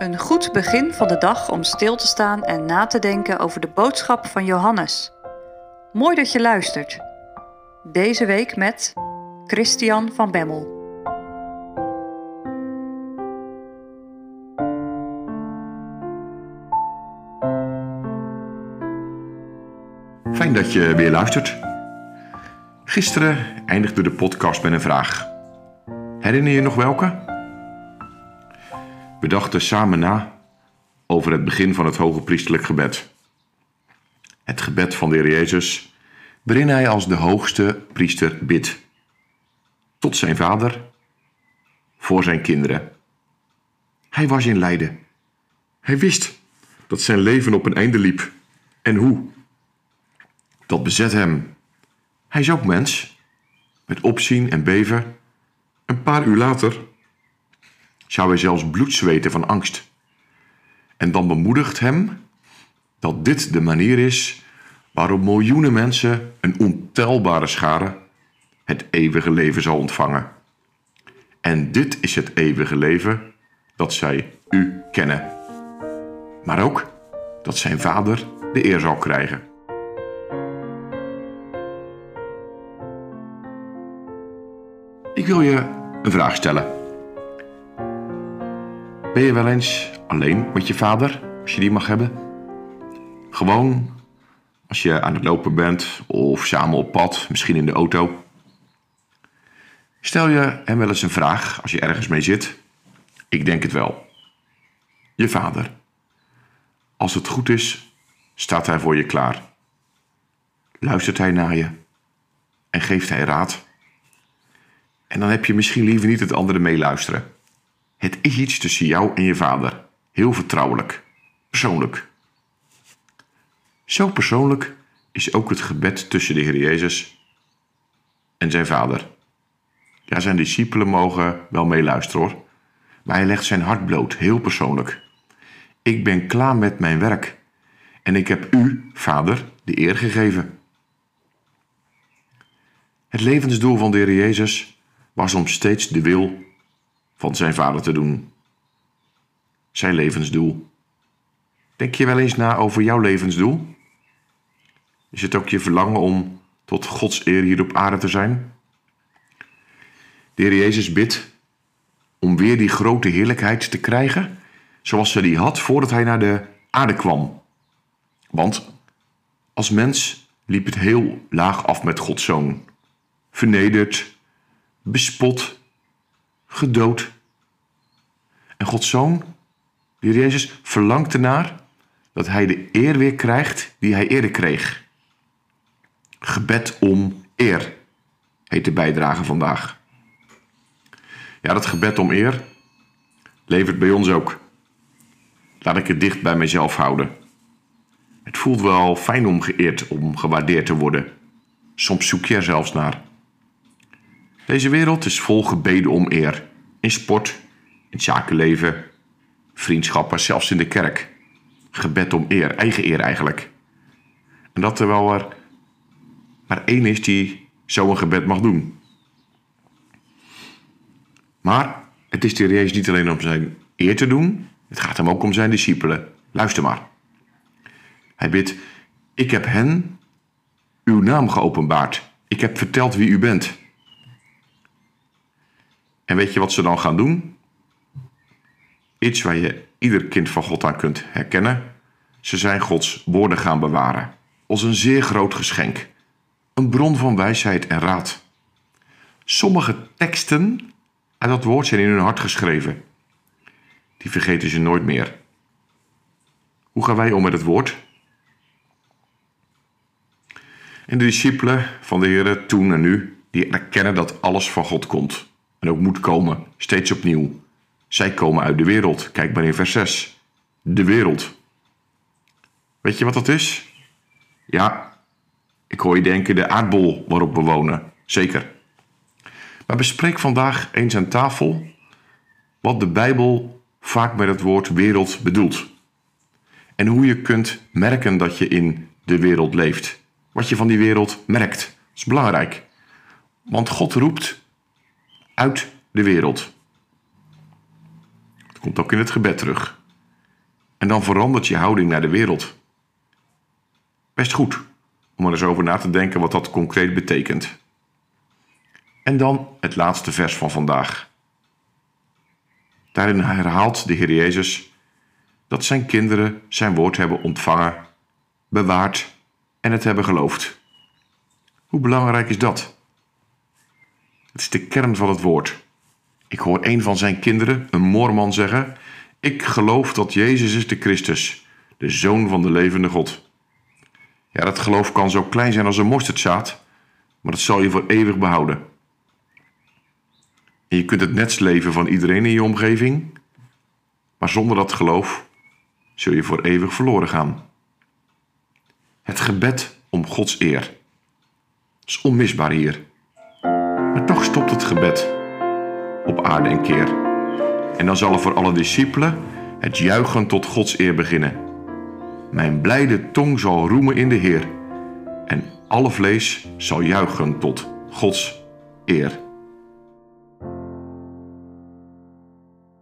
Een goed begin van de dag om stil te staan en na te denken over de boodschap van Johannes. Mooi dat je luistert. Deze week met Christian van Bemmel. Fijn dat je weer luistert. Gisteren eindigde de podcast met een vraag. Herinner je nog welke? We dachten samen na over het begin van het hoge priestelijk gebed. Het gebed van de Heer Jezus, waarin hij als de hoogste priester bidt. Tot zijn vader, voor zijn kinderen. Hij was in lijden. Hij wist dat zijn leven op een einde liep. En hoe? Dat bezet hem. Hij is ook mens. Met opzien en beven. Een paar uur later zou hij zelfs bloed zweten van angst. En dan bemoedigt hem dat dit de manier is waarop miljoenen mensen, een ontelbare schare, het eeuwige leven zal ontvangen. En dit is het eeuwige leven dat zij u kennen. Maar ook dat zijn vader de eer zal krijgen. Ik wil je een vraag stellen. Ben je wel eens alleen met je vader, als je die mag hebben? Gewoon als je aan het lopen bent of samen op pad, misschien in de auto. Stel je hem wel eens een vraag als je ergens mee zit? Ik denk het wel. Je vader. Als het goed is, staat hij voor je klaar. Luistert hij naar je en geeft hij raad. En dan heb je misschien liever niet het andere meeluisteren. Het is iets tussen jou en je vader. Heel vertrouwelijk. Persoonlijk. Zo persoonlijk is ook het gebed tussen de Heer Jezus en zijn vader. Ja, zijn discipelen mogen wel meeluisteren hoor. Maar hij legt zijn hart bloot, heel persoonlijk. Ik ben klaar met mijn werk. En ik heb u, vader, de eer gegeven. Het levensdoel van de Heer Jezus was om steeds de wil van zijn vader te doen. Zijn levensdoel. Denk je wel eens na over jouw levensdoel? Is het ook je verlangen om tot Gods eer hier op aarde te zijn? De Heer Jezus bidt om weer die grote heerlijkheid te krijgen, zoals ze die had voordat hij naar de aarde kwam. Want als mens liep het heel laag af met Gods zoon. Vernederd, bespot, gedood. En Gods Zoon, Jezus, verlangt ernaar dat hij de eer weer krijgt die hij eerder kreeg. Gebed om eer heet de bijdrage vandaag. Ja, dat gebed om eer levert bij ons ook. Laat ik het dicht bij mezelf houden. Het voelt wel fijn om geëerd, om gewaardeerd te worden. Soms zoek je er zelfs naar. Deze wereld is vol gebeden om eer. In sport, in het zakenleven, vriendschappen, zelfs in de kerk. Gebed om eer, eigen eer eigenlijk. En dat terwijl er maar één is die zo'n gebed mag doen. Maar het is de niet alleen om zijn eer te doen, het gaat hem ook om zijn discipelen. Luister maar. Hij bidt: Ik heb hen uw naam geopenbaard. Ik heb verteld wie u bent. En weet je wat ze dan gaan doen? Iets waar je ieder kind van God aan kunt herkennen. Ze zijn Gods woorden gaan bewaren. Als een zeer groot geschenk. Een bron van wijsheid en raad. Sommige teksten uit dat woord zijn in hun hart geschreven. Die vergeten ze nooit meer. Hoe gaan wij om met het woord? En de discipelen van de Heer toen en nu, die erkennen dat alles van God komt en ook moet komen, steeds opnieuw. Zij komen uit de wereld. Kijk maar in vers 6. De wereld. Weet je wat dat is? Ja, ik hoor je denken de aardbol waarop we wonen. Zeker. Maar bespreek vandaag eens aan tafel wat de Bijbel vaak met het woord wereld bedoelt. En hoe je kunt merken dat je in de wereld leeft. Wat je van die wereld merkt. Dat is belangrijk. Want God roept uit de wereld. Het komt ook in het gebed terug. En dan verandert je houding naar de wereld. Best goed om er eens over na te denken wat dat concreet betekent. En dan het laatste vers van vandaag. Daarin herhaalt de Heer Jezus dat zijn kinderen zijn woord hebben ontvangen, bewaard en het hebben geloofd. Hoe belangrijk is dat? Het is de kern van het woord. Ik hoor een van zijn kinderen, een moorman, zeggen: Ik geloof dat Jezus is de Christus, de Zoon van de levende God. Ja, dat geloof kan zo klein zijn als een mosterdzaad, maar dat zal je voor eeuwig behouden. En je kunt het net leven van iedereen in je omgeving, maar zonder dat geloof zul je voor eeuwig verloren gaan. Het gebed om Gods eer is onmisbaar hier. Maar toch stopt het gebed op aarde een keer. En dan zal er voor alle discipelen het juichen tot Gods eer beginnen. Mijn blijde tong zal roemen in de Heer. En alle vlees zal juichen tot Gods eer.